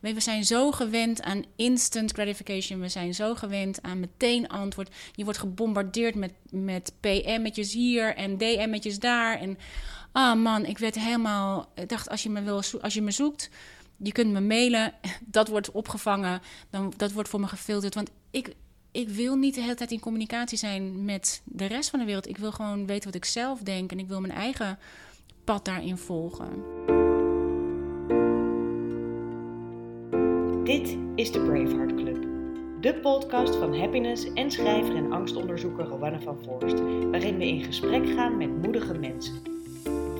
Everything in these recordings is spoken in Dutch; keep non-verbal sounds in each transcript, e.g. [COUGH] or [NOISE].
We zijn zo gewend aan instant gratification. We zijn zo gewend aan meteen antwoord. Je wordt gebombardeerd met, met PM'tjes hier en DM'tjes daar. En ah oh man, ik werd helemaal. Ik dacht, als je me, wil, als je me zoekt, je kunt me mailen. [LAUGHS] Dat wordt opgevangen. Dan, dat wordt voor me gefilterd. Want ik, ik wil niet de hele tijd in communicatie zijn met de rest van de wereld. Ik wil gewoon weten wat ik zelf denk. En ik wil mijn eigen pad daarin volgen. Dit is de Braveheart Club. De podcast van happiness en schrijver en angstonderzoeker Rowanne van Voorst. Waarin we in gesprek gaan met moedige mensen.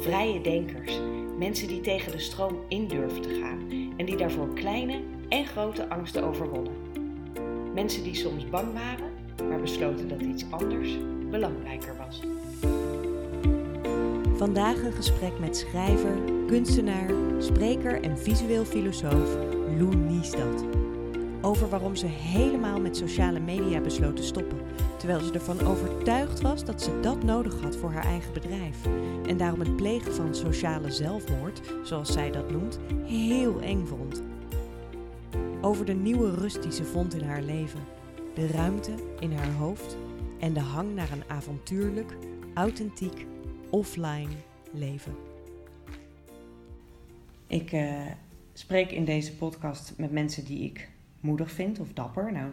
Vrije denkers. Mensen die tegen de stroom in durven te gaan. En die daarvoor kleine en grote angsten overwonnen. Mensen die soms bang waren, maar besloten dat iets anders belangrijker was. Vandaag een gesprek met schrijver, kunstenaar, spreker en visueel filosoof Lou Niestad. Over waarom ze helemaal met sociale media besloot te stoppen, terwijl ze ervan overtuigd was dat ze dat nodig had voor haar eigen bedrijf. En daarom het plegen van sociale zelfmoord, zoals zij dat noemt, heel eng vond. Over de nieuwe rust die ze vond in haar leven, de ruimte in haar hoofd en de hang naar een avontuurlijk, authentiek, offline leven. Ik uh, spreek in deze podcast met mensen die ik moedig vind of dapper. Nou,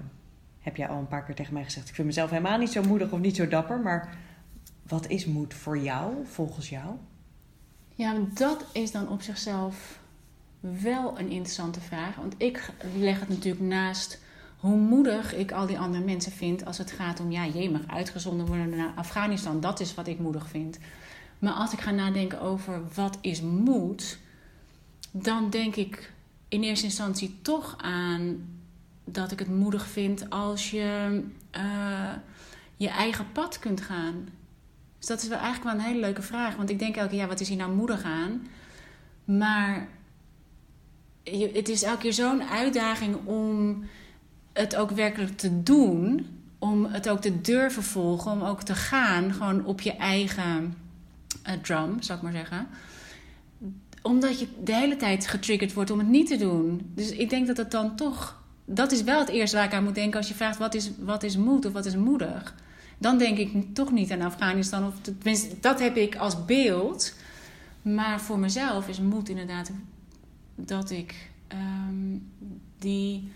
heb jij al een paar keer tegen mij gezegd: ik vind mezelf helemaal niet zo moedig of niet zo dapper. Maar wat is moed voor jou, volgens jou? Ja, dat is dan op zichzelf wel een interessante vraag. Want ik leg het natuurlijk naast hoe moedig ik al die andere mensen vind als het gaat om, ja, je mag uitgezonden worden naar Afghanistan. Dat is wat ik moedig vind. Maar als ik ga nadenken over wat is moed, dan denk ik in eerste instantie toch aan dat ik het moedig vind als je uh, je eigen pad kunt gaan. Dus dat is wel eigenlijk wel een hele leuke vraag. Want ik denk elke keer, ja, wat is hier nou moedig aan? Maar het is elke keer zo'n uitdaging om het ook werkelijk te doen. Om het ook te durven volgen. Om ook te gaan gewoon op je eigen uh, drum, zou ik maar zeggen omdat je de hele tijd getriggerd wordt om het niet te doen. Dus ik denk dat het dan toch. Dat is wel het eerste waar ik aan moet denken als je vraagt wat is, wat is moed of wat is moedig. Dan denk ik toch niet aan Afghanistan. Of tenminste, dat heb ik als beeld. Maar voor mezelf is moed inderdaad dat ik um, die,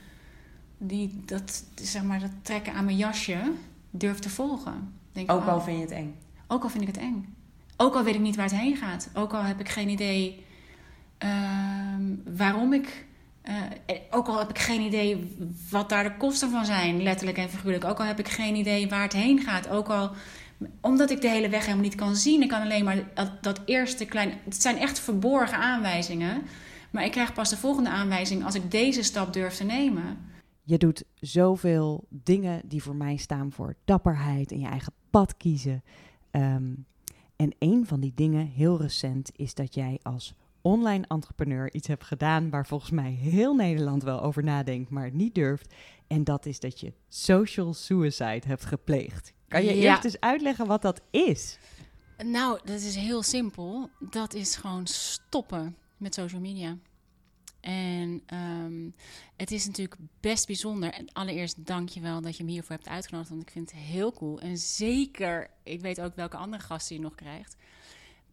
die, dat, zeg maar, dat trekken aan mijn jasje durf te volgen. Denk, ook al oh, vind je het eng? Ook al vind ik het eng. Ook al weet ik niet waar het heen gaat. Ook al heb ik geen idee Ehm, waarom ik. Uh, ook al heb ik geen idee wat daar de kosten van zijn, letterlijk en figuurlijk. Ook al heb ik geen idee waar het heen gaat. Ook al omdat ik de hele weg helemaal niet kan zien. Ik kan alleen maar dat, eerste klein. Het zijn echt verborgen aanwijzingen. Maar ik krijg pas de volgende aanwijzing als ik deze stap durf te nemen. Je doet zoveel dingen die voor mij staan voor dapperheid en je eigen pad kiezen. Um, en een van die dingen, heel recent, is dat jij als online entrepreneur iets hebt gedaan waar volgens mij heel Nederland wel over nadenkt, maar niet durft. En dat is dat je social suicide hebt gepleegd. Kan je eerst eens uitleggen wat dat is? Nou, dat is heel simpel. Dat is gewoon stoppen met social media. En um, het is natuurlijk best bijzonder. En allereerst dank je wel dat je me hiervoor hebt uitgenodigd. Want ik vind het heel cool. En zeker, ik weet ook welke andere gasten je nog krijgt.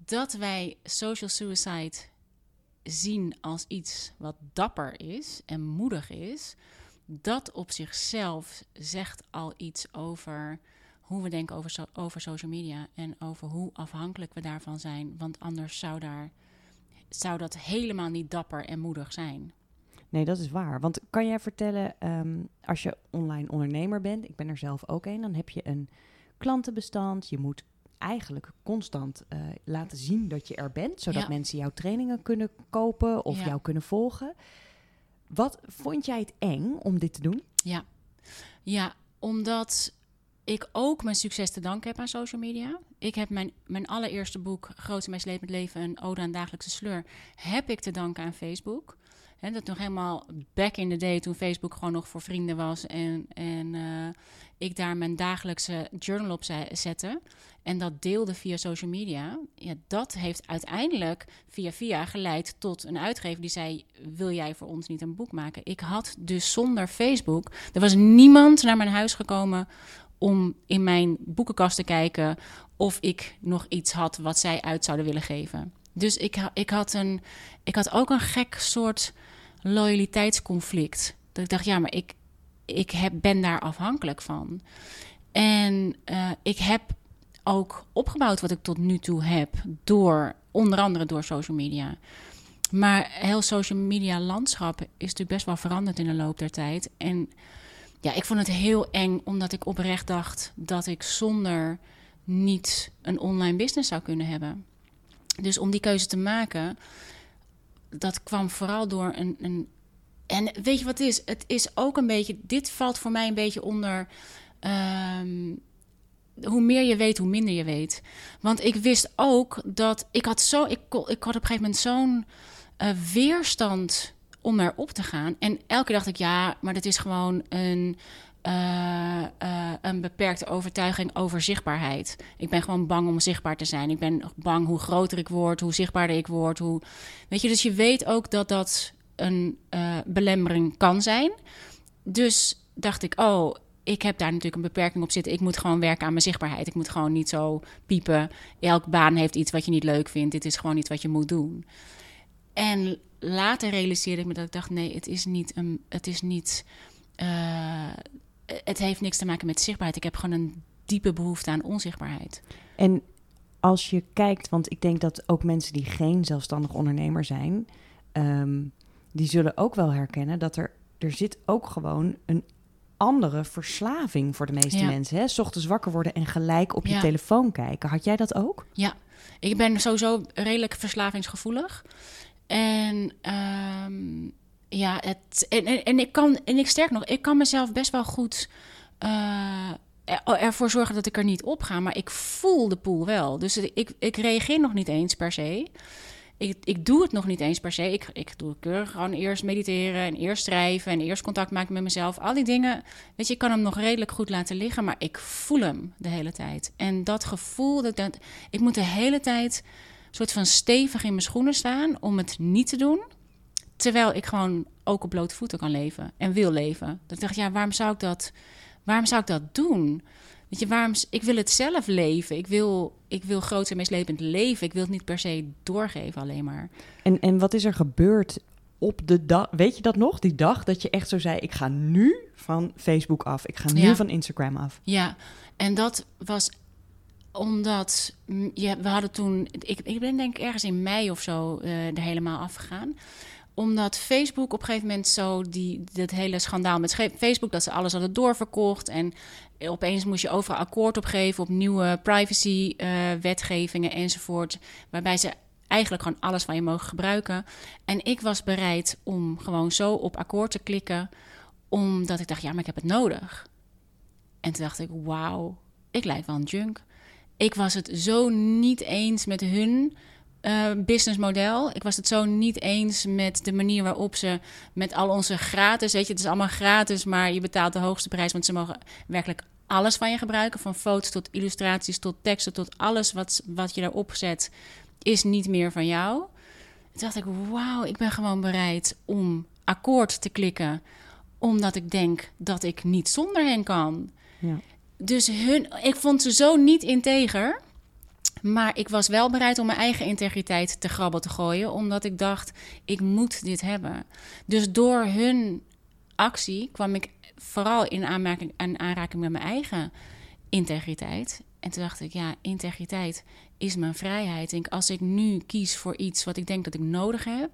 Dat wij social suicide zien als iets wat dapper is en moedig is, dat op zichzelf zegt al iets over hoe we denken over, over social media en over hoe afhankelijk we daarvan zijn. Want anders zou, daar, zou dat helemaal niet dapper en moedig zijn. Nee, dat is waar. Want kan jij vertellen, um, als je online ondernemer bent, ik ben er zelf ook een, dan heb je een klantenbestand, je moet eigenlijk constant uh, laten zien dat je er bent, zodat mensen jouw trainingen kunnen kopen of jou kunnen volgen. Wat vond jij het eng om dit te doen? Ja, ja omdat ik ook mijn succes te danken heb aan social media. Ik heb mijn, mijn allereerste boek, Groot in mijn slepend leven, een ode aan dagelijkse sleur, heb ik te danken aan Facebook. Hè, dat nog helemaal back in the day toen Facebook gewoon nog voor vrienden was. En, en uh, ik daar mijn dagelijkse journal op zette. En dat deelde via social media. Ja, dat heeft uiteindelijk via via geleid tot een uitgever die zei: Wil jij voor ons niet een boek maken? Ik had dus zonder Facebook. Er was niemand naar mijn huis gekomen om in mijn boekenkast te kijken of ik nog iets had wat zij uit zouden willen geven. Dus ik, ik, had, een, ik had ook een gek soort loyaliteitsconflict. Dat ik dacht, ja, maar ik, ik heb, ben daar afhankelijk van. En uh, ik heb ook opgebouwd wat ik tot nu toe heb door onder andere door social media. Maar heel social media landschap is natuurlijk best wel veranderd in de loop der tijd. En ja, ik vond het heel eng omdat ik oprecht dacht dat ik zonder niet een online business zou kunnen hebben. Dus om die keuze te maken, dat kwam vooral door een, een. En weet je wat het is? Het is ook een beetje. Dit valt voor mij een beetje onder. Ehm, hoe meer je weet, hoe minder je weet. Want ik wist ook dat ik had zo. Ik, ik had op een gegeven moment zo'n uh, weerstand om erop te gaan. En elke keer dacht ik, ja, maar dat is gewoon een, uh, uh, een beperkte overtuiging over zichtbaarheid. Ik ben gewoon bang om zichtbaar te zijn. Ik ben bang hoe groter ik word, hoe zichtbaarder ik word. Hoe... Weet je, dus je weet ook dat dat een uh, belemmering kan zijn. Dus dacht ik, oh, ik heb daar natuurlijk een beperking op zitten. Ik moet gewoon werken aan mijn zichtbaarheid. Ik moet gewoon niet zo piepen. Elke baan heeft iets wat je niet leuk vindt. Dit is gewoon iets wat je moet doen. En later realiseerde ik me dat ik dacht: nee, het is niet een. Het is niet. Uh, het heeft niks te maken met zichtbaarheid. Ik heb gewoon een diepe behoefte aan onzichtbaarheid. En als je kijkt, want ik denk dat ook mensen die geen zelfstandig ondernemer zijn, um, die zullen ook wel herkennen dat er, er zit ook gewoon een andere verslaving voor de meeste Ja. mensen. Hè? 's ochtends wakker worden en gelijk op je telefoon kijken. Had jij dat ook? Ja, ik ben sowieso redelijk verslavingsgevoelig. En ehm, ja, het, en, en, en ik kan, en ik sterk nog, ik kan mezelf best wel goed eh, er- ervoor zorgen dat ik er niet op ga. Maar ik voel de poel wel. Dus ik, ik reageer nog niet eens per se. Ik, ik doe het nog niet eens per se. Ik, ik doe keurig gewoon eerst mediteren en eerst schrijven en eerst contact maken met mezelf. Al die dingen, weet je, ik kan hem nog redelijk goed laten liggen, maar ik voel hem de hele tijd. En dat gevoel, dat, ik moet de hele tijd soort van stevig in mijn schoenen staan om het niet te doen. Terwijl ik gewoon ook op blote voeten kan leven en wil leven. Dat ik dacht, ja, waarom zou ik dat, waarom zou ik dat doen? Weet je, waarom, ik wil het zelf leven. Ik wil, ik wil groot en meeslepend leven. Ik wil het niet per se doorgeven alleen maar. En, en wat is er gebeurd op de dag? Weet je dat nog? Die dag dat je echt zo zei: ik ga nu van Facebook af. Ik ga nu Ja. van Instagram af. Ja, en dat was omdat ja, we hadden toen, ik, ik ben denk ik ergens in mei of zo eh, er helemaal afgegaan. Omdat Facebook op een gegeven moment zo die, dat hele schandaal met Facebook, dat ze alles hadden doorverkocht. En opeens moest je overal akkoord opgeven op nieuwe privacy-wetgevingen enzovoort. Waarbij ze eigenlijk gewoon alles van je mogen gebruiken. En ik was bereid om gewoon zo op akkoord te klikken, omdat ik dacht, ja, maar ik heb het nodig. En toen dacht ik, wauw, ik lijk wel een junk. Ik was het zo niet eens met hun eh, businessmodel. Ik was het zo niet eens met de manier waarop ze met al onze gratis, weet je, het is allemaal gratis, maar je betaalt de hoogste prijs, want ze mogen werkelijk alles van je gebruiken, van foto's tot illustraties tot teksten tot alles wat, wat je daarop zet, is niet meer van jou. Toen dacht ik, wauw, ik ben gewoon bereid om akkoord te klikken, omdat ik denk dat ik niet zonder hen kan. Ja. Dus hun, ik vond ze zo niet integer. Maar ik was wel bereid om mijn eigen integriteit te grabbel te gooien. Omdat ik dacht, ik moet dit hebben. Dus door hun actie kwam ik vooral in aanmerking, in aanraking met mijn eigen integriteit. En toen dacht ik, ja, integriteit is mijn vrijheid. Ik als ik nu kies voor iets wat ik denk dat ik nodig heb...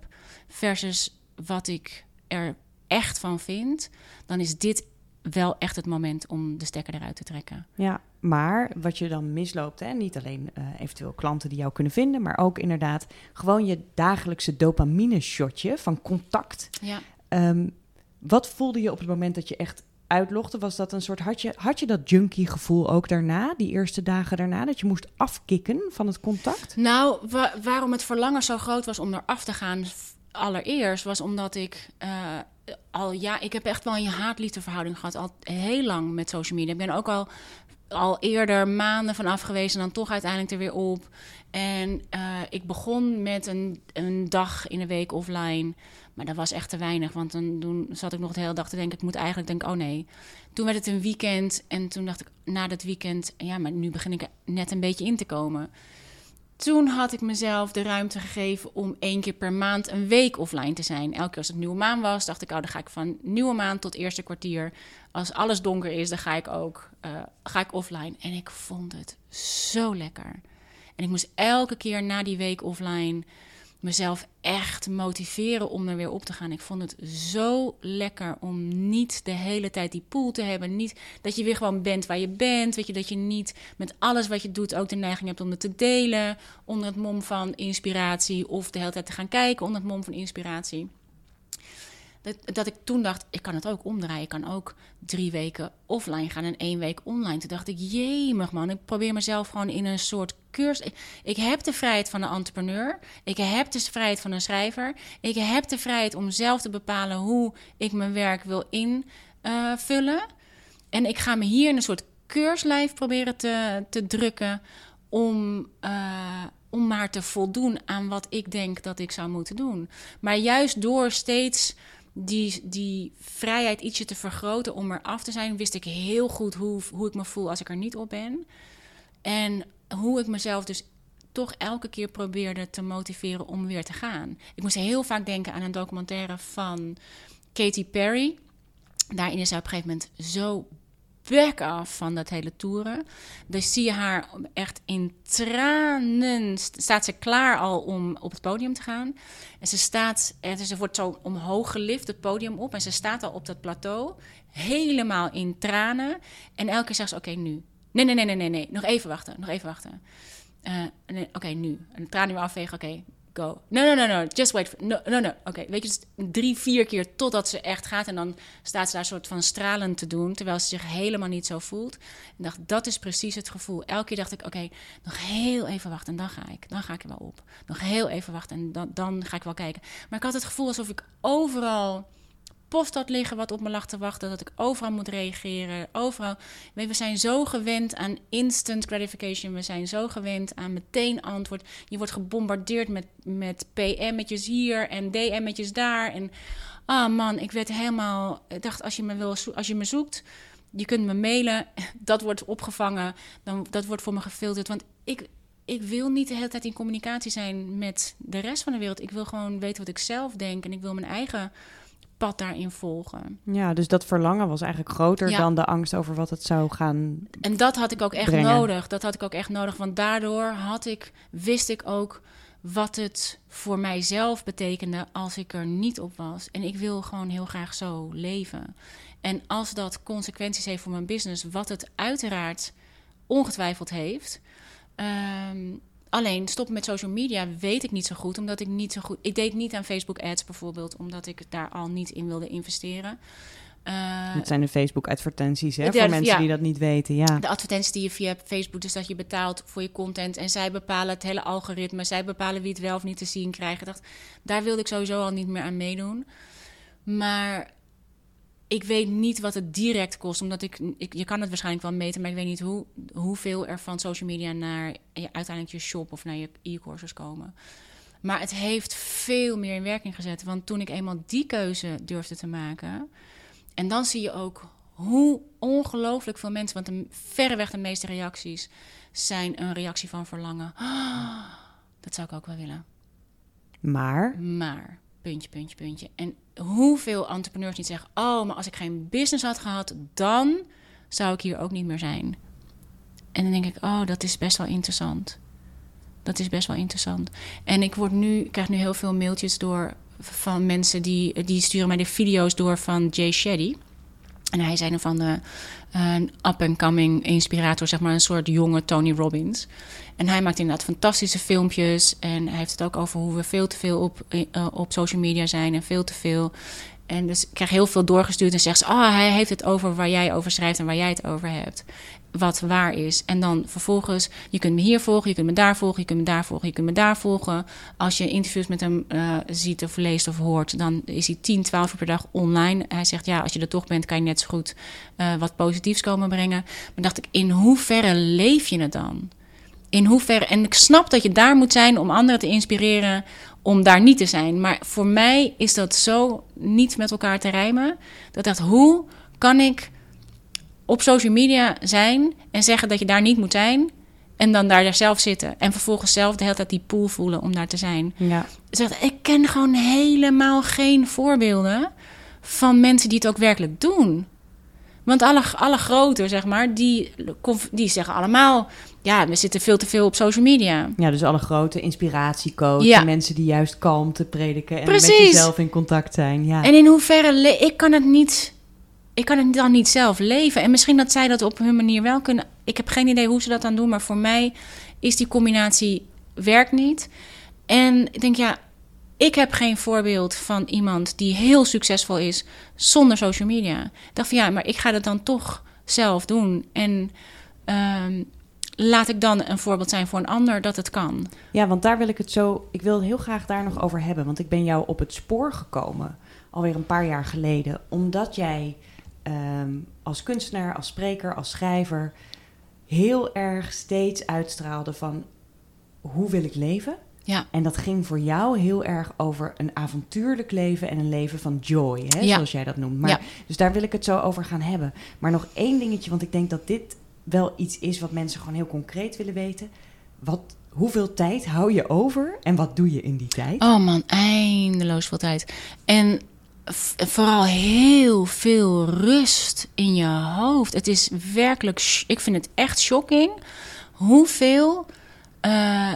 versus wat ik er echt van vind... dan is dit wel echt het moment om de stekker eruit te trekken. Ja, maar wat je dan misloopt, hè, niet alleen eh, eventueel klanten die jou kunnen vinden, maar ook inderdaad gewoon je dagelijkse dopamine-shotje van contact. Ja. Ehm, wat voelde je op het moment dat je echt uitlogde? Was dat een soort, had je, had je dat junkie gevoel ook daarna, die eerste dagen daarna, dat je moest afkicken van het contact? Nou, wa- waarom het verlangen zo groot was om eraf te gaan, allereerst was omdat ik uh, al ja, ik heb echt wel een haat-liefde verhouding gehad, al heel lang met social media. Ik ben ook al, al eerder maanden geweest en dan toch uiteindelijk er weer op. En uh, ik begon met een, een dag in de week offline. Maar dat was echt te weinig. Want dan, toen zat ik nog de hele dag te denken: ik moet eigenlijk denken, oh nee. Toen werd het een weekend. En toen dacht ik na dat weekend: ja, maar nu begin ik net een beetje in te komen. Toen had ik mezelf de ruimte gegeven om één keer per maand een week offline te zijn. Elke keer als het nieuwe maan was, dacht ik: oh, dan ga ik van nieuwe maan tot eerste kwartier. Als alles donker is, dan ga ik ook uh, ga ik offline. En ik vond het zo lekker. En ik moest elke keer na die week offline mezelf echt motiveren om er weer op te gaan. Ik vond het zo lekker om niet de hele tijd die pool te hebben. Niet dat je weer gewoon bent waar je bent. Weet je, dat je niet met alles wat je doet ook de neiging hebt om het te delen. Onder het mom van inspiratie. Of de hele tijd te gaan kijken onder het mom van inspiratie. Dat, dat ik toen dacht, ik kan het ook omdraaien. Ik kan ook drie weken offline gaan en één week online. Toen dacht ik, jemig man, ik probeer mezelf gewoon in een soort cursus... Ik, heb de vrijheid van een entrepreneur. Ik heb de vrijheid van een schrijver. Ik heb de vrijheid om zelf te bepalen hoe ik mijn werk wil invullen. en ik ga me hier in een soort keurslijf proberen te, te drukken... om... Uh, om maar te voldoen aan wat ik denk dat ik zou moeten doen. Maar juist door steeds die, die vrijheid ietsje te vergroten om er af te zijn, wist ik heel goed hoe, hoe ik me voel als ik er niet op ben. En hoe ik mezelf dus toch elke keer probeerde te motiveren om weer te gaan. Ik moest heel vaak denken aan een documentaire van Katy Perry. Daarin is zij op een gegeven moment zo back af van dat hele toeren. Dus zie je haar echt in tranen. Staat ze klaar al om op het podium te gaan. En ze staat, en ze wordt zo omhoog gelift het podium op. En ze staat al op dat plateau. Helemaal in tranen. En elke keer zegt ze: Oké, nu. Nee, nee, nee, nee, nee, nee. Nog even wachten. Nog even wachten. Uh, nee, Oké, nu. En de tranen weer afvegen. Oké, go. No, no, no, no. Just wait. No, no, no. Oké, weet je, dus drie, vier keer totdat ze echt gaat. En dan staat ze daar soort van stralend te doen, terwijl ze zich helemaal niet zo voelt. En dacht, dat is precies het gevoel. Elke keer dacht ik, oké, nog heel even wachten en dan ga ik. Dan ga ik er wel op. Nog heel even wachten en dan, dan ga ik wel kijken. Maar ik had het gevoel alsof ik overal post had liggen wat op me lag te wachten. Dat ik overal moet reageren. Overal. We zijn zo gewend aan instant gratification. We zijn zo gewend aan meteen antwoord. Je wordt gebombardeerd met, met PM'tjes hier en DM'tjes daar. En ah oh man, ik werd helemaal. Ik dacht, als je me, wil, als je me zoekt. Je kunt me mailen, [LAUGHS] dat wordt opgevangen, dan, dat wordt voor me gefilterd. Want ik, ik wil niet de hele tijd in communicatie zijn met de rest van de wereld. Ik wil gewoon weten wat ik zelf denk en ik wil mijn eigen pad daarin volgen. Ja, dus dat verlangen was eigenlijk groter dan de angst over wat het zou gaan. En dat had ik ook echt nodig. Dat had ik ook echt nodig, want daardoor had ik, wist ik ook wat het voor mijzelf betekende als ik er niet op was. En ik wil gewoon heel graag zo leven. En als dat consequenties heeft voor mijn business, wat het uiteraard ongetwijfeld heeft. Ehm, Alleen stoppen met social media weet ik niet zo goed, omdat ik niet zo goed. Ik deed niet aan Facebook ads bijvoorbeeld, omdat ik daar al niet in wilde investeren. Uh, het zijn de Facebook-advertenties, hè? voor mensen die dat niet weten. Ja. De advertenties die je via Facebook, dus dat je betaalt voor je content. En zij bepalen het hele algoritme. Zij bepalen wie het wel of niet te zien krijgt. Dacht, daar wilde ik sowieso al niet meer aan meedoen. Maar ik weet niet wat het direct kost, omdat ik, ik, je kan het waarschijnlijk wel meten, maar ik weet niet hoe, hoeveel er van social media naar je, uiteindelijk je shop of naar je e-courses komen. Maar het heeft veel meer in werking gezet. Want toen ik eenmaal die keuze durfde te maken. En dan zie je ook hoe ongelooflijk veel mensen. Want de, verreweg de meeste reacties zijn een reactie van verlangen. [GASPS] dat zou ik ook wel willen. Maar. Maar puntje, puntje, puntje. En hoeveel entrepreneurs niet zeggen: Oh, maar als ik geen business had gehad, dan zou ik hier ook niet meer zijn. En dan denk ik: Oh, dat is best wel interessant. Dat is best wel interessant. En ik word nu, ik krijg nu heel veel mailtjes door van mensen die, die sturen mij de video's door van Jay Shetty. En hij een van de up-and-coming inspirator, zeg maar een soort jonge Tony Robbins. En hij maakt inderdaad fantastische filmpjes. En hij heeft het ook over hoe we veel te veel op, uh, op social media zijn en veel te veel. En dus ik krijg heel veel doorgestuurd en zegt ze: Oh, hij heeft het over waar jij over schrijft en waar jij het over hebt. Wat waar is. En dan vervolgens, je kunt me hier volgen, je kunt me daar volgen, je kunt me daar volgen, je kunt me daar volgen. Als je interviews met hem uh, ziet of leest of hoort, dan is hij 10, 12 uur per dag online. Hij zegt, ja, als je er toch bent, kan je net zo goed uh, wat positiefs komen brengen. Maar dacht ik, in hoeverre leef je het dan? In hoeverre, en ik snap dat je daar moet zijn om anderen te inspireren om daar niet te zijn. Maar voor mij is dat zo niet met elkaar te rijmen. Dat dacht, hoe kan ik op social media zijn en zeggen dat je daar niet moet zijn. En dan daar zelf zitten. En vervolgens zelf de hele tijd die pool voelen om daar te zijn. Ja. Zegt, ik ken gewoon helemaal geen voorbeelden van mensen die het ook werkelijk doen. Want alle, alle groter, zeg maar, die, die zeggen allemaal... ja, we zitten veel te veel op social media. Ja, dus alle grote inspiratiecoaches... Ja. mensen die juist kalmte prediken... en Precies. met jezelf in contact zijn. Ja. En in hoeverre... Ik kan het niet... Ik kan het dan niet zelf leven. En misschien dat zij dat op hun manier wel kunnen. Ik heb geen idee hoe ze dat dan doen. Maar voor mij is die combinatie... werkt niet. En ik denk, ja... Ik heb geen voorbeeld van iemand die heel succesvol is zonder social media. Ik dacht van ja, maar ik ga dat dan toch zelf doen. En ehm, laat ik dan een voorbeeld zijn voor een ander dat het kan. Ja, want daar wil ik het zo. Ik wil heel graag daar nog over hebben. Want ik ben jou op het spoor gekomen. alweer een paar jaar geleden. Omdat jij ehm, als kunstenaar, als spreker, als schrijver. heel erg steeds uitstraalde van. hoe wil ik leven? Ja. En dat ging voor jou heel erg over een avontuurlijk leven en een leven van joy, hè, Ja. zoals jij dat noemt. Maar, Ja. Dus daar wil ik het zo over gaan hebben. Maar nog één dingetje, want ik denk dat dit wel iets is wat mensen gewoon heel concreet willen weten. Wat, hoeveel tijd hou je over en wat doe je in die tijd? Oh man, eindeloos veel tijd. En vooral heel veel rust in je hoofd. Het is werkelijk, ik vind het echt shocking hoeveel. eh,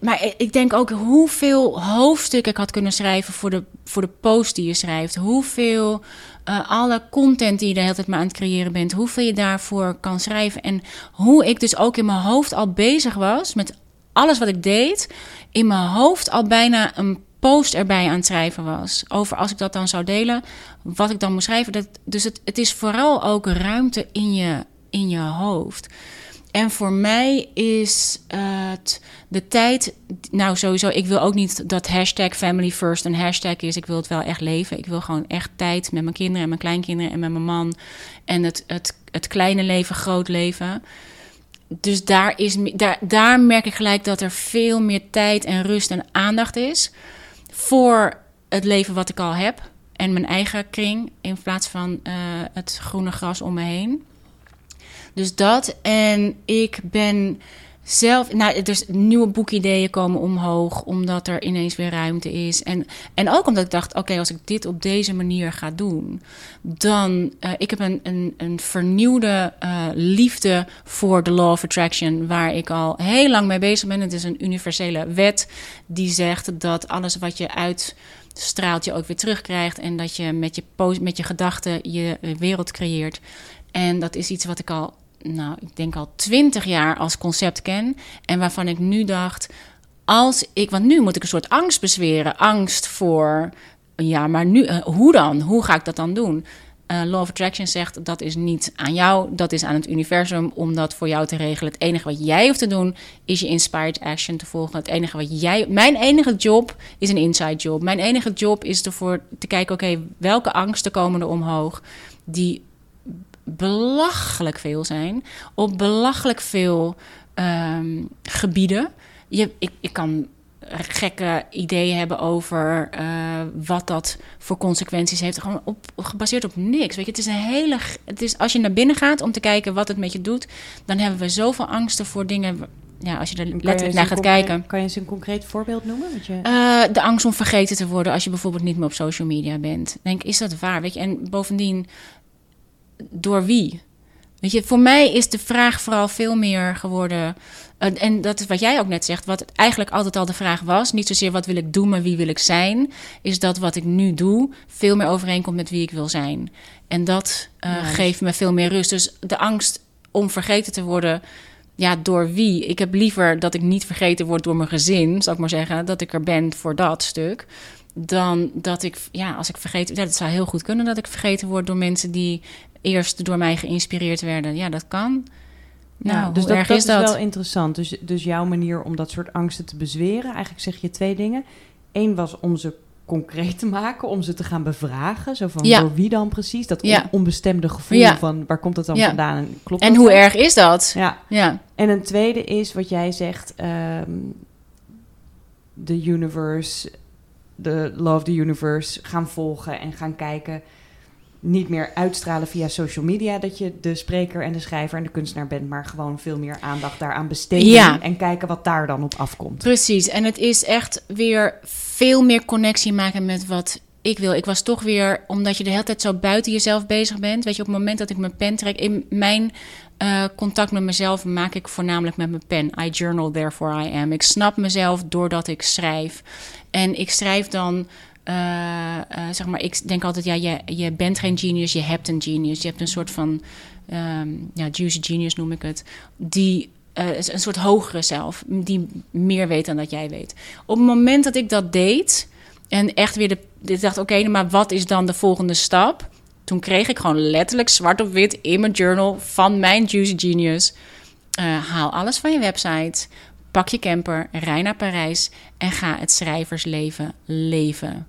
maar ik denk ook hoeveel hoofdstukken ik had kunnen schrijven voor de, voor de post die je schrijft. Hoeveel eh, alle content die je de hele tijd maar aan het creëren bent, hoeveel je daarvoor kan schrijven. En hoe ik dus ook in mijn hoofd al bezig was met alles wat ik deed, in mijn hoofd al bijna een post erbij aan het schrijven was. Over als ik dat dan zou delen, wat ik dan moest schrijven. Dat, dus het, het is vooral ook ruimte in je, in je hoofd. En voor mij is het de tijd. Nou, sowieso. Ik wil ook niet dat hashtag family first een hashtag is. Ik wil het wel echt leven. Ik wil gewoon echt tijd met mijn kinderen en mijn kleinkinderen en met mijn man. En het, het, het kleine leven, groot leven. Dus daar, is, daar, daar merk ik gelijk dat er veel meer tijd en rust en aandacht is. Voor het leven wat ik al heb. En mijn eigen kring. In plaats van eh, het groene gras om me heen. Dus dat. En ik ben zelf. Nou, er is nieuwe boekideeën komen omhoog. Omdat er ineens weer ruimte is. En, en ook omdat ik dacht: oké, als ik dit op deze manier ga doen. Dan. eh, ik heb een, een, een vernieuwde eh, liefde voor de Law of Attraction. Waar ik al heel lang mee bezig ben. Het is een universele wet die zegt dat alles wat je uitstraalt je ook weer terugkrijgt. En dat je met je, met je gedachten je eh, wereld creëert. En dat is iets wat ik al, nou, ik denk al twintig jaar als concept ken. En waarvan ik nu dacht, als ik, want nu moet ik een soort angst bezweren. Angst voor, ja, maar nu, eh, hoe dan? Hoe ga ik dat dan doen? Eh, Law of Attraction zegt dat is niet aan jou, dat is aan het universum om dat voor jou te regelen. Het enige wat jij hoeft te doen is je inspired action te volgen. Het enige wat jij, mijn enige job is een inside job. Mijn enige job is ervoor te kijken, oké, welke angsten komen er omhoog die belachelijk veel zijn. Op belachelijk veel ehm, gebieden. Je, ik, ik kan gekke ideeën hebben over eh, wat dat voor consequenties heeft. Gewoon op, gebaseerd op niks. Weet je, het is een hele. Het is, als je naar binnen gaat om te kijken wat het met je doet, dan hebben we zoveel angsten voor dingen. Ja, als je er letterlijk naar gaat concreet- kijken. Kan je eens een concreet voorbeeld noemen? Je... Eh, de angst om vergeten te worden als je bijvoorbeeld niet meer op social media bent. Denk, is dat waar? Weet je, en bovendien, door wie? Weet je, voor mij is de vraag vooral veel meer geworden. en dat is wat jij ook net zegt, wat eigenlijk altijd al de vraag was. Niet zozeer wat wil ik doen, maar wie wil ik zijn. Is dat wat ik nu doe veel meer overeenkomt met wie ik wil zijn. En dat eh, geeft me veel meer rust. Dus de angst om vergeten te worden, ja, door wie? Ik heb liever dat ik niet vergeten word door mijn gezin, zal ik maar zeggen, dat ik er ben voor dat stuk. Dan dat ik, ja, als ik vergeten, ja, het zou heel goed kunnen dat ik vergeten word door mensen die eerst door mij geïnspireerd werden. Ja, dat kan. Nou, Ja, dus dat, erg dat is dat? wel interessant. Dus, dus jouw manier om dat soort angsten te bezweren, eigenlijk zeg je twee dingen. Eén was om ze concreet te maken, om ze te gaan bevragen. Zo van, Ja. door wie dan precies? Dat on- onbestemde gevoel Ja. van, waar komt dat dan vandaan? En, klopt En hoe dan? erg is dat? Ja. Ja, En een tweede is wat jij zegt, ehm, de universe, de love the universe gaan volgen en gaan kijken. Niet meer uitstralen via social media dat je de spreker en de schrijver en de kunstenaar bent, maar gewoon veel meer aandacht daaraan besteden Ja. en kijken wat daar dan op afkomt. precies. En het is echt weer veel meer connectie maken met wat ik wil. Ik was toch weer, omdat je de hele tijd zo buiten jezelf bezig bent. Weet je, op het moment dat ik mijn pen trek, in mijn eh, contact met mezelf maak ik voornamelijk met mijn pen. I journal, therefore I am. Ik snap mezelf doordat ik schrijf. En ik schrijf dan. Eh, eh, zeg maar, ik denk altijd, ja, je, bent geen genius, je hebt een genius. Je hebt een soort van, ehm, ja, juicy genius noem ik het. Die eh, een soort hogere zelf, die meer weet dan dat jij weet. Op het moment dat ik dat deed en echt weer de, ik dacht, oké, maar wat is dan de volgende stap? Toen kreeg ik gewoon letterlijk zwart op wit in mijn journal van mijn Juicy Genius. haal alles van je website, pak je camper, rij naar Parijs en ga het schrijversleven leven.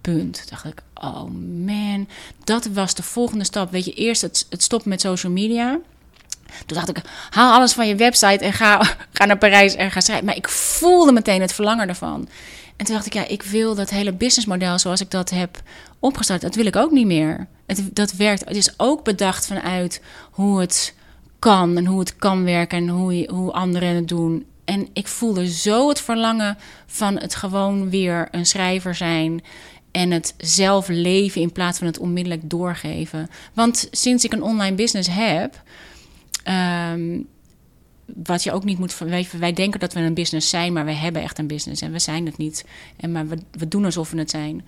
Punt. Dacht ik, oh man, dat was de volgende stap. Weet je, eerst het, het stoppen met social media. Toen dacht ik, haal alles van je website en ga, [LAUGHS] ga naar Parijs en ga schrijven. Maar ik voelde meteen het verlangen ervan. En toen dacht ik, ja, ik wil dat hele businessmodel zoals ik dat heb opgestart, dat wil ik ook niet meer. Het, dat werkt. Het is ook bedacht vanuit hoe het kan en hoe het kan werken en hoe, hoe anderen het doen. En ik voelde zo het verlangen van het gewoon weer een schrijver zijn en het zelf leven in plaats van het onmiddellijk doorgeven. Want sinds ik een online business heb, ehm, wat je ook niet moet. Wij, wij denken dat we een business zijn, maar wij hebben echt een business en we zijn het niet. En maar we, we doen alsof we het zijn.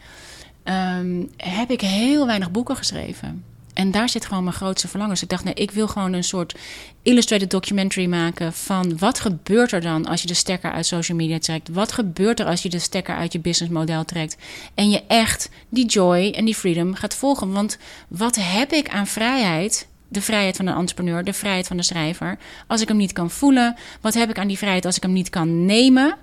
Ehm, heb ik heel weinig boeken geschreven. En daar zit gewoon mijn grootste verlangen. Dus ik dacht, nee, ik wil gewoon een soort illustrated documentary maken van wat gebeurt er dan als je de stekker uit social media trekt? Wat gebeurt er als je de stekker uit je businessmodel trekt? En je echt die joy en die freedom gaat volgen. Want wat heb ik aan vrijheid? De vrijheid van een entrepreneur, de vrijheid van de schrijver. Als ik hem niet kan voelen, wat heb ik aan die vrijheid als ik hem niet kan nemen?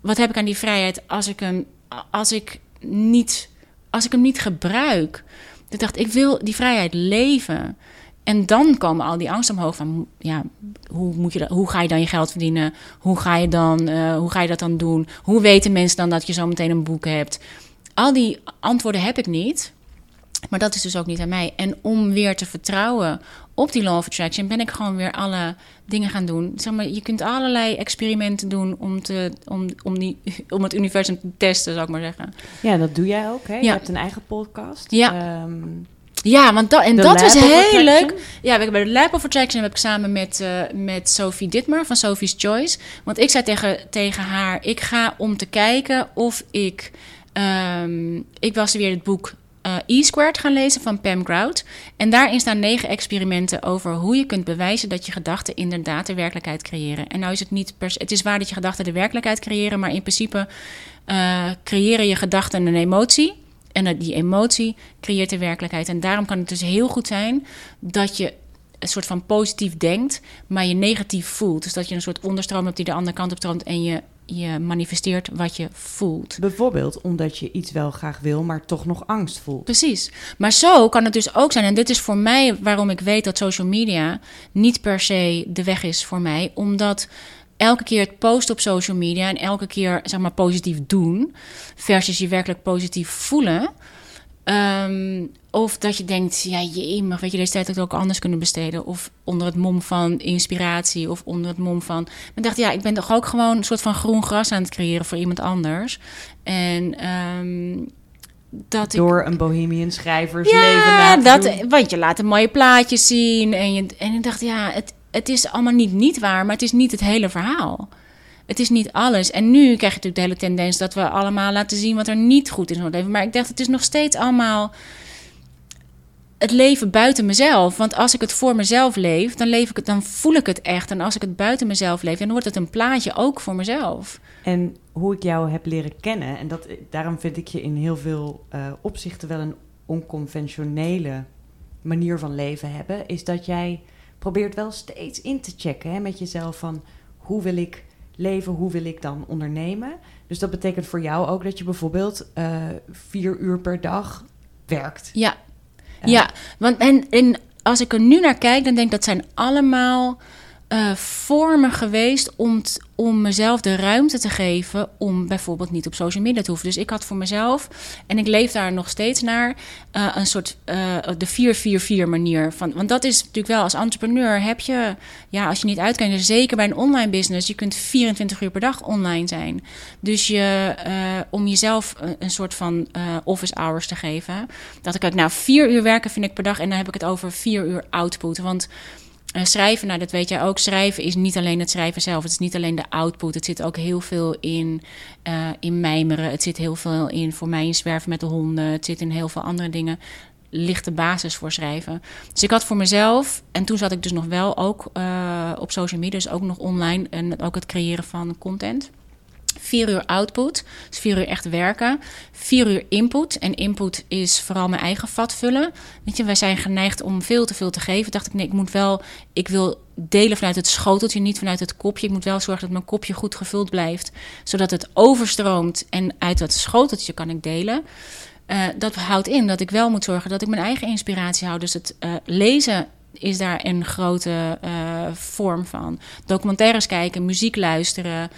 Wat heb ik aan die vrijheid als ik hem, als ik niet, als ik hem niet gebruik? Ik dacht, ik wil die vrijheid leven. En dan komen al die angsten omhoog van, ja, hoe, moet je hoe ga je dan je geld verdienen? Hoe ga, je dan, uh, hoe ga je dat dan doen? Hoe weten mensen dan dat je zo meteen een boek hebt? Al die antwoorden heb ik niet. Maar dat is dus ook niet aan mij. En om weer te vertrouwen op die law of attraction, ben ik gewoon weer alle dingen gaan doen. Zeg maar, je kunt allerlei experimenten doen om, te, om, om, die, [LAUGHS] om het universum te testen, zou ik maar zeggen. Ja, dat doe jij ook. Hè? Je hebt een eigen podcast. Ja. Ehm, Ja, want dat, en dat is heel leuk. Ja, we hebben bij de Lab of Attraction heb ik samen met, eh, met Sophie Ditmer van Sophie's Choice. Want ik zei tegen, tegen haar, ik ga om te kijken of ik... ehm, ik was weer het boek E-Squared gaan lezen van Pam Grout. En daarin staan negen experimenten over hoe je kunt bewijzen dat je gedachten inderdaad de werkelijkheid creëren. En nou is het niet per se, het is waar dat je gedachten de werkelijkheid creëren, maar in principe eh, creëren je gedachten een emotie. En die emotie creëert de werkelijkheid. En daarom kan het dus heel goed zijn dat je een soort van positief denkt, maar je negatief voelt. Dus dat je een soort onderstroom hebt die de andere kant op stroomt en je, je manifesteert wat je voelt. bijvoorbeeld omdat je iets wel graag wil, maar toch nog angst voelt. Precies. Maar zo kan het dus ook zijn. En dit is voor mij waarom ik weet dat social media niet per se de weg is voor mij. Omdat elke keer het posten op social media en elke keer zeg maar positief doen, versus je werkelijk positief voelen. Ehm, of dat je denkt, ja, jee, maar weet je, deze tijd had ik ook anders kunnen besteden. Of onder het mom van inspiratie, of onder het mom van. Maar ik dacht, ja, ik ben toch ook gewoon een soort van groen gras aan het creëren voor iemand anders. En ehm, dat ik. Door een bohemian schrijversleven Ja, dat, doen. want je laat een mooie plaatjes zien. En, je, en ik dacht, ja, het, het is allemaal niet niet waar, maar het is niet het hele verhaal. Het is niet alles. En nu krijg je natuurlijk de hele tendens dat we allemaal laten zien wat er niet goed is in ons leven. Maar ik dacht, het is nog steeds allemaal het leven buiten mezelf. Want als ik het voor mezelf leef, dan, leef ik het, dan voel ik het echt. En als ik het buiten mezelf leef, dan wordt het een plaatje ook voor mezelf. En hoe ik jou heb leren kennen, en dat, daarom vind ik je in heel veel eh, opzichten wel een onconventionele manier van leven hebben, is dat jij probeert wel steeds in te checken hè, met jezelf van hoe wil ik leven, hoe wil ik dan ondernemen. Dus dat betekent voor jou ook dat je bijvoorbeeld uh, vier uur per dag werkt. Ja, uh, ja. Want en, en als ik er nu naar kijk, dan denk ik dat zijn allemaal uh, vormen geweest om, om mezelf de ruimte te geven om bijvoorbeeld niet op social media te hoeven. Dus ik had voor mezelf, en ik leef daar nog steeds naar, uh, een soort uh, de 4-4-4 manier. Van, want dat is natuurlijk wel als entrepreneur heb je, ja, als je niet uitkijkt, dus zeker bij een online business, je kunt 24 uur per dag online zijn. Dus je, om jezelf een, soort van office hours te geven, dat ik nou vier uur werken vind ik per dag en dan heb ik het over vier uur output. Want schrijven, nou dat weet jij ook, schrijven is niet alleen het schrijven zelf. Het is niet alleen de output. Het zit ook heel veel in, uh, in mijmeren. Het zit heel veel in voor mij in zwerven met de honden. Het zit in heel veel andere dingen. Ligt de basis voor schrijven. Dus ik had voor mezelf, en toen zat ik dus nog wel ook uh, op social media, dus ook nog online en ook het creëren van content. Vier uur output, dus vier uur echt werken. Vier uur input. En input is vooral mijn eigen vat vullen. Weet je, wij zijn geneigd om veel te veel te geven. Dacht ik, nee, ik moet wel, ik wil delen vanuit het schoteltje, niet vanuit het kopje. Ik moet wel zorgen dat mijn kopje goed gevuld blijft, zodat het overstroomt. En uit dat schoteltje kan ik delen. Uh, dat houdt in dat ik wel moet zorgen dat ik mijn eigen inspiratie hou. Dus het uh, lezen is daar een grote uh, vorm van. Documentaires kijken, muziek luisteren.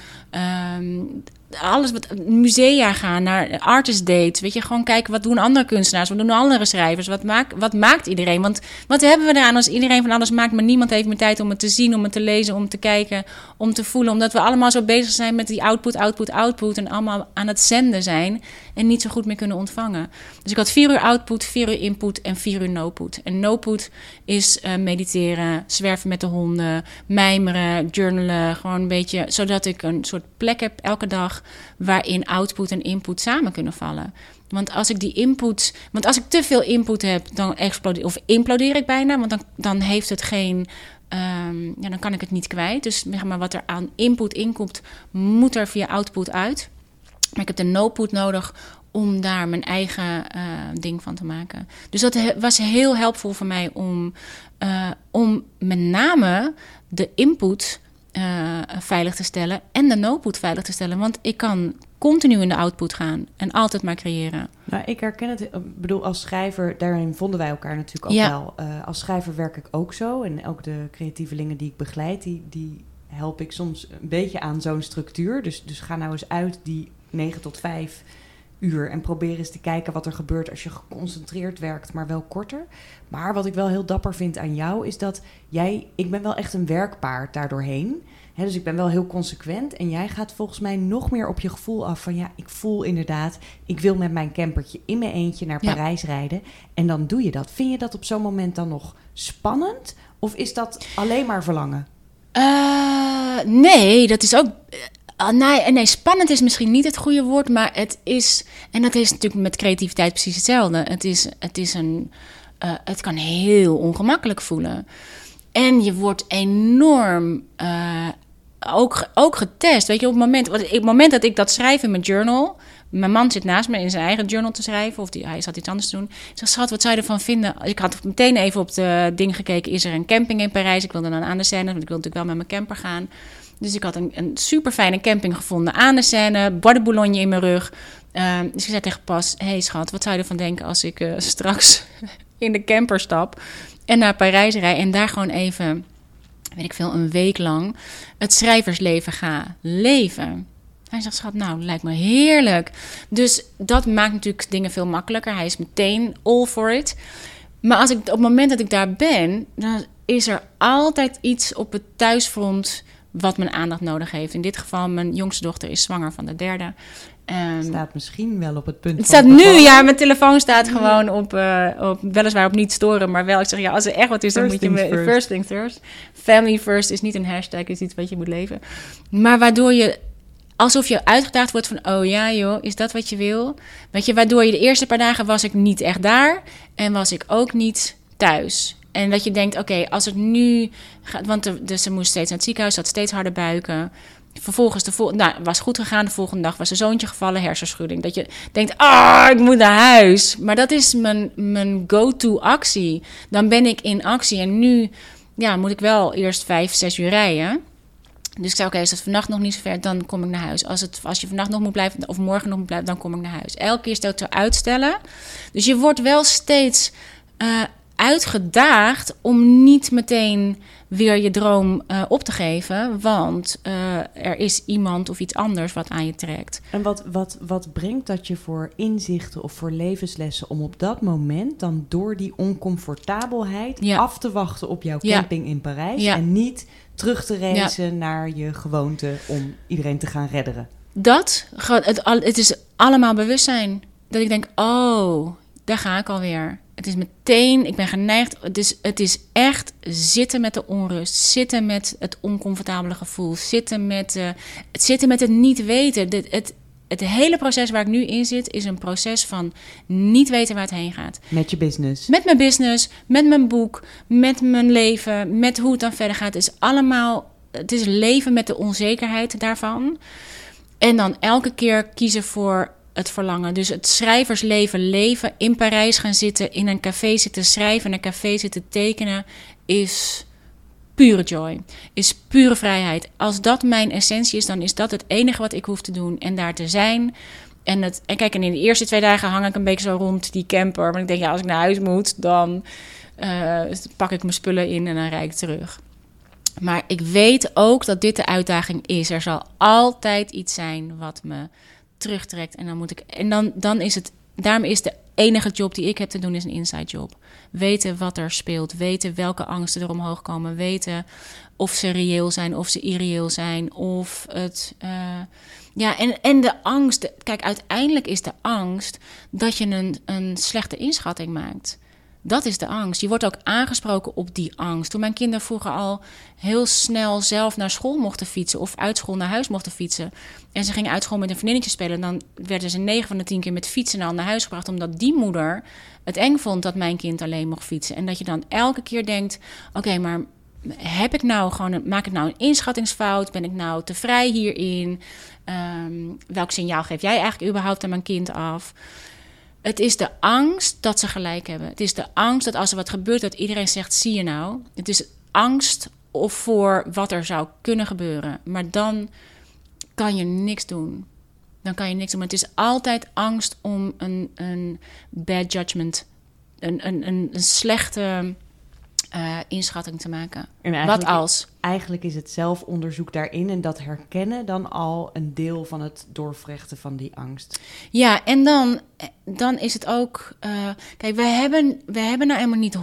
Um, alles wat musea gaan, naar artist dates. Weet je, gewoon kijken wat doen andere kunstenaars, wat doen andere schrijvers, wat, maakt wat maakt iedereen? Want wat hebben we eraan als iedereen van alles maakt, maar niemand heeft meer tijd om het te zien, om het te lezen, om te kijken, om te voelen, omdat we allemaal zo bezig zijn met die output, output, output en allemaal aan het zenden zijn en niet zo goed meer kunnen ontvangen. Dus ik had vier uur output, vier uur input en vier uur no-put. En no-put is uh, mediteren, zwerven met de honden, mijmeren, journalen, gewoon een beetje, zodat ik een soort plek heb elke dag waarin output en input samen kunnen vallen. Want als ik die input, want als ik te veel input heb, dan explodeer of implodeer ik bijna, want dan, dan heeft het geen. Um, ja, dan kan ik het niet kwijt. Dus zeg maar, wat er aan input inkomt, moet er via output uit. Maar ik heb de no-put nodig om daar mijn eigen uh, ding van te maken. Dus dat was heel helpvol voor mij om, uh, om met name de input uh, veilig te stellen en de no-put veilig te stellen. Want ik kan continu in de output gaan en altijd maar creëren. Nou, ik herken het. Ik bedoel, als schrijver, daarin vonden wij elkaar natuurlijk ook ja. wel. Uh, als schrijver werk ik ook zo. En ook de creatievelingen die ik begeleid, die, die help ik soms een beetje aan zo'n structuur. Dus, dus ga nou eens uit die 9 tot 5 uur en probeer eens te kijken wat er gebeurt als je geconcentreerd werkt, maar wel korter. Maar wat ik wel heel dapper vind aan jou is dat jij, ik ben wel echt een werkpaard daardoorheen. He, dus ik ben wel heel consequent en jij gaat volgens mij nog meer op je gevoel af van ja, ik voel inderdaad, ik wil met mijn campertje in mijn eentje naar Parijs ja. rijden en dan doe je dat. Vind je dat op zo'n moment dan nog spannend of is dat alleen maar verlangen? Uh, nee, dat is ook Uh, nee, spannend is misschien niet het goede woord, maar het is. En dat is natuurlijk met creativiteit precies hetzelfde. Het, is, het, is een, uh, het kan heel ongemakkelijk voelen. En je wordt enorm uh, ook, ook getest. Weet je, op het, moment, op het moment dat ik dat schrijf in mijn journal. Mijn man zit naast me in zijn eigen journal te schrijven. Of die, hij zat iets anders te doen. Ik zeg, schat, wat zou je ervan vinden? Ik had meteen even op de ding gekeken. Is er een camping in Parijs? Ik wilde dan aan de scène, want ik wilde natuurlijk wel met mijn camper gaan. Dus ik had een, een super fijne camping gevonden aan de Seine, Bois de Boulogne in mijn rug. Uh, dus ik zei tegen Pas: hey schat, wat zou je ervan denken als ik uh, [LAUGHS] straks in de camper stap en naar Parijs rijd en daar gewoon even, weet ik veel, een week lang het schrijversleven ga leven? Hij zegt, schat, nou, lijkt me heerlijk. Dus dat maakt natuurlijk dingen veel makkelijker. Hij is meteen all for it. Maar als ik, op het moment dat ik daar ben, dan is er altijd iets op het thuisfront wat mijn aandacht nodig heeft. In dit geval, mijn jongste dochter is zwanger van de derde. Um, staat misschien wel op het punt. Het staat nu, ja, mijn telefoon staat gewoon op, uh, op, weliswaar op niet storen, maar wel. Ik zeg ja, als er echt wat is, dan moet je me. First. first things first. Family first is niet een hashtag, is iets wat je moet leven. Maar waardoor je alsof je uitgedaagd wordt van, oh ja joh, is dat wat je wil? Weet je, waardoor je de eerste paar dagen was ik niet echt daar en was ik ook niet thuis. En dat je denkt, oké, als het nu gaat, want dus ze moest steeds naar het ziekenhuis, had steeds harder buiken. Vervolgens, de vol nou, was goed gegaan. De volgende dag was een zoontje gevallen, hersenschudding. Dat je denkt, ah, ik moet naar huis. Maar dat is mijn, mijn go-to actie. Dan ben ik in actie. En nu ja, moet ik wel eerst vijf, zes uur rijden. Dus ik zei, oké, als het vannacht nog niet zo ver, dan kom ik naar huis. Als, het, als je vannacht nog moet blijven, of morgen nog moet blijven, dan kom ik naar huis. Elke keer stel te uitstellen. Dus je wordt wel steeds uh, uitgedaagd om niet meteen weer je droom uh, op te geven. Want uh, er is iemand of iets anders wat aan je trekt. En wat, wat, wat brengt dat je voor inzichten of voor levenslessen om op dat moment dan door die oncomfortabelheid ja. af te wachten op jouw camping ja. in Parijs ja. en niet terug te reizen naar je gewoonte om iedereen te gaan redderen? Dat, het, het is allemaal bewustzijn. Dat ik denk, oh, daar ga ik alweer. Het is meteen, ik ben geneigd. Het is, het is echt zitten met de onrust. Zitten met het oncomfortabele gevoel. Zitten met, uh, het, zitten met het niet weten. Het, het, het hele proces waar ik nu in zit, is een proces van niet weten waar het heen gaat. Met je business. Met mijn business, met mijn boek, met mijn leven, met hoe het dan verder gaat. Het is allemaal, het is leven met de onzekerheid daarvan. En dan elke keer kiezen voor het verlangen. Dus het schrijversleven leven, in Parijs gaan zitten, in een café zitten schrijven, in een café zitten tekenen, is pure joy. Is pure vrijheid. Als dat mijn essentie is, dan is dat het enige wat ik hoef te doen. En daar te zijn. En, het, en kijk, en in de eerste twee dagen hang ik een beetje zo rond die camper. Maar ik denk, ja, als ik naar huis moet, dan uh, pak ik mijn spullen in en dan rijd ik terug. Maar ik weet ook dat dit de uitdaging is. Er zal altijd iets zijn wat me terugtrekt. En dan moet ik. En dan, dan is het. Daarom is de enige job die ik heb te doen, is een inside job. Weten wat er speelt. Weten welke angsten er omhoog komen. Weten of ze reëel zijn, of ze irreëel zijn. Of het. Uh, ja, en, en de angst. Kijk, uiteindelijk is de angst dat je een, een slechte inschatting maakt. Dat is de angst. Je wordt ook aangesproken op die angst. Toen mijn kinderen vroeger al heel snel zelf naar school mochten fietsen of uit school naar huis mochten fietsen. En ze gingen uit school met een vriendinnetje spelen. Dan werden ze 9 van de 10 keer met fietsen naar huis gebracht. Omdat die moeder het eng vond dat mijn kind alleen mocht fietsen. En dat je dan elke keer denkt: oké, maar heb ik nou gewoon maak ik nou een inschattingsfout? Ben ik nou te vrij hierin? Um, welk signaal geef jij eigenlijk überhaupt aan mijn kind af? Het is de angst dat ze gelijk hebben. Het is de angst dat als er wat gebeurt, dat iedereen zegt: zie je nou? Het is angst of voor wat er zou kunnen gebeuren. Maar dan kan je niks doen. Dan kan je niks doen. Maar het is altijd angst om een, een bad judgment, een, een, een, een slechte uh, inschatting te maken. Wat als? Eigenlijk is het zelfonderzoek daarin en dat herkennen dan al een deel van het doorvrechten van die angst. Ja, en dan, dan is het ook. Uh, kijk, we hebben, we hebben nou helemaal niet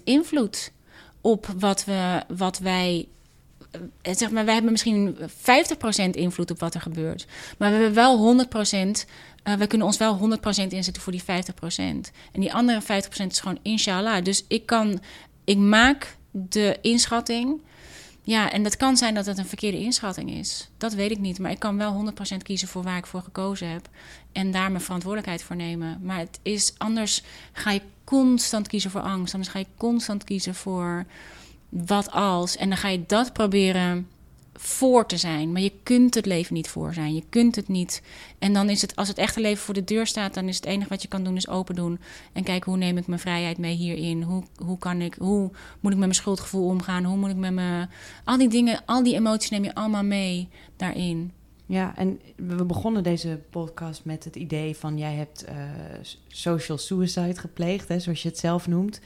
100% invloed op wat, we, wat wij. Eh, zeg maar, wij hebben misschien 50% invloed op wat er gebeurt. Maar we hebben wel 100%. Uh, we kunnen ons wel 100% inzetten voor die 50%. En die andere 50% is gewoon inshallah. Dus ik kan ik maak de inschatting. Ja, en dat kan zijn dat het een verkeerde inschatting is. Dat weet ik niet. Maar ik kan wel 100% kiezen voor waar ik voor gekozen heb. En daar mijn verantwoordelijkheid voor nemen. Maar het is anders. Ga je constant kiezen voor angst. Anders ga je constant kiezen voor wat als. En dan ga je dat proberen voor te zijn. Maar je kunt het leven niet voor zijn. Je kunt het niet. En dan is het, als het echte leven voor de deur staat, dan is het enige wat je kan doen, is open doen. En kijken hoe neem ik mijn vrijheid mee hierin? Hoe, hoe kan ik, hoe moet ik met mijn schuldgevoel omgaan? Hoe moet ik met mijn. Al die dingen, al die emoties neem je allemaal mee daarin. Ja, en we begonnen deze podcast met het idee van jij hebt uh, social suicide gepleegd, hè, zoals je het zelf noemt.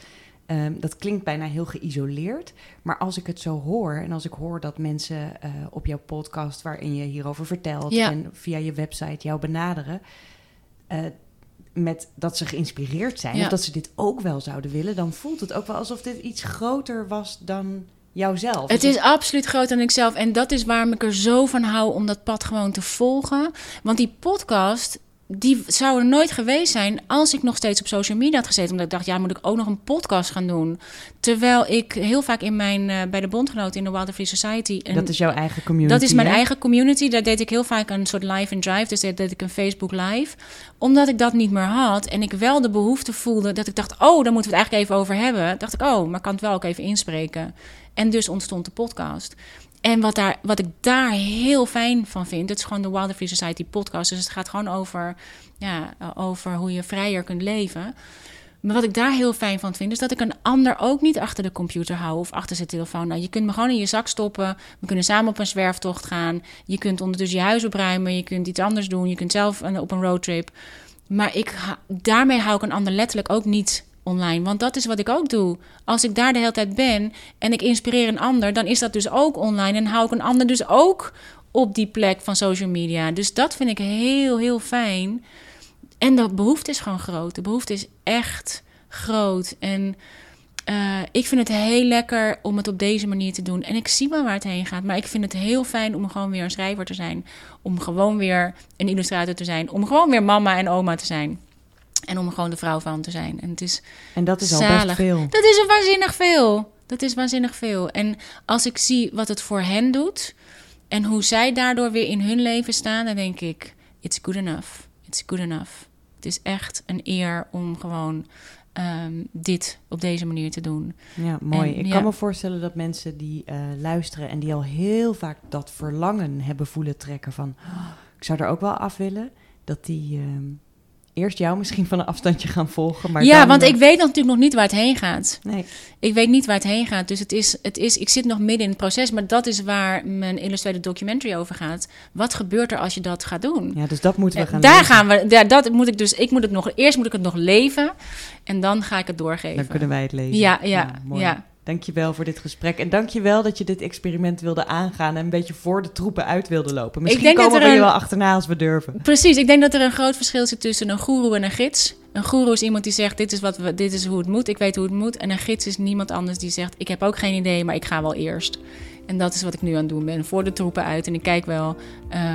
Um, dat klinkt bijna heel geïsoleerd. Maar als ik het zo hoor en als ik hoor dat mensen uh, op jouw podcast, waarin je hierover vertelt ja. en via je website jou benaderen, uh, met dat ze geïnspireerd zijn, ja. of dat ze dit ook wel zouden willen, dan voelt het ook wel alsof dit iets groter was dan jouzelf. Het is absoluut groter dan ikzelf. En dat is waarom ik er zo van hou om dat pad gewoon te volgen. Want die podcast die zou er nooit geweest zijn als ik nog steeds op social media had gezeten. Omdat ik dacht, ja, moet ik ook nog een podcast gaan doen. Terwijl ik heel vaak in mijn, uh, bij de bondgenoten in de Wilder Free Society... Dat is jouw eigen community, Dat is mijn eigen community. Daar deed ik heel vaak een soort live and drive. Dus daar deed ik een Facebook live. Omdat ik dat niet meer had en ik wel de behoefte voelde dat ik dacht... oh, daar moeten we het eigenlijk even over hebben. Dacht ik, oh, maar ik kan het wel ook even inspreken. En dus ontstond de podcast. En wat, daar, wat ik daar heel fijn van vind, het is gewoon de Wilder Free Society podcast. Dus het gaat gewoon over, ja, over hoe je vrijer kunt leven. Maar wat ik daar heel fijn van vind, is dat ik een ander ook niet achter de computer hou of achter zijn telefoon. Nou, je kunt me gewoon in je zak stoppen. We kunnen samen op een zwerftocht gaan. Je kunt ondertussen je huis opruimen. Je kunt iets anders doen. Je kunt zelf op een roadtrip. Maar ik, daarmee hou ik een ander letterlijk ook niet online. Want dat is wat ik ook doe. Als ik daar de hele tijd ben en ik inspireer een ander, dan is dat dus ook online. En hou ik een ander dus ook op die plek van social media. Dus dat vind ik heel, heel fijn. En de behoefte is gewoon groot. De behoefte is echt groot. En uh, ik vind het heel lekker om het op deze manier te doen. En ik zie wel waar het heen gaat. Maar ik vind het heel fijn om gewoon weer een schrijver te zijn. Om gewoon weer een illustrator te zijn. Om gewoon weer mama en oma te zijn. En om gewoon de vrouw van te zijn. En, het is en dat is zalig. al best veel. Dat is waanzinnig veel. Dat is waanzinnig veel. En als ik zie wat het voor hen doet. En hoe zij daardoor weer in hun leven staan. Dan denk ik, it's good enough. It's good enough. Het is echt een eer om gewoon um, dit op deze manier te doen. Ja, mooi. ik kan me voorstellen dat mensen die uh, luisteren en die al heel vaak dat verlangen hebben voelen trekken van, oh, ik zou er ook wel af willen, dat die um, eerst jou misschien van een afstandje gaan volgen. Maar ja, want ik weet natuurlijk nog niet waar het heen gaat. Nee. Ik weet niet waar het heen gaat. Dus het is, het is, ik zit nog midden in het proces. Maar dat is waar mijn illustrated documentary over gaat. Wat gebeurt er als je dat gaat doen? Ja, dus dat moeten we gaan Daar gaan we. Ja, dat moet ik dus. Ik moet het nog. Eerst moet ik het nog leven. En dan ga ik het doorgeven. Dan kunnen wij het lezen. Ja, ja, ja. ja. Dankjewel voor dit gesprek. En dankjewel dat je dit experiment wilde aangaan en een beetje voor de troepen uit wilde lopen. Misschien komen we je wel achterna als we durven. Precies, ik denk dat er een groot verschil zit tussen een goeroe en een gids. Een goeroe is iemand die zegt, dit is, wat we, dit is hoe het moet, ik weet hoe het moet. En een gids is niemand anders die zegt, ik heb ook geen idee, maar ik ga wel eerst. En dat is wat ik nu aan het doen ben, voor de troepen uit. En ik kijk wel,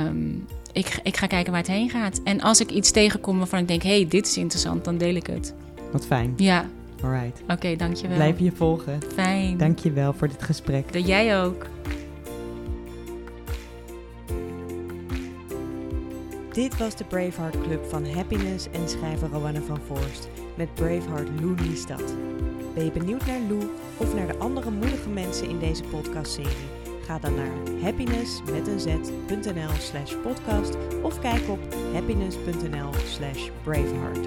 um, ik, ik ga kijken waar het heen gaat. En als ik iets tegenkom waarvan ik denk, hé, hey, dit is interessant, dan deel ik het. Wat fijn. Ja, Alright. Oké, dankjewel. Blijf je volgen. Fijn. Dankjewel voor dit gesprek. Dat jij ook. Dit was de Braveheart Club van Happiness en schrijver Rowanne van Voorst met Braveheart Lou Liestad. Ben je benieuwd naar Lou of naar de andere moedige mensen in deze podcastserie? Ga dan naar happiness met een z.nl slash podcast of kijk op happiness.nl slash braveheart.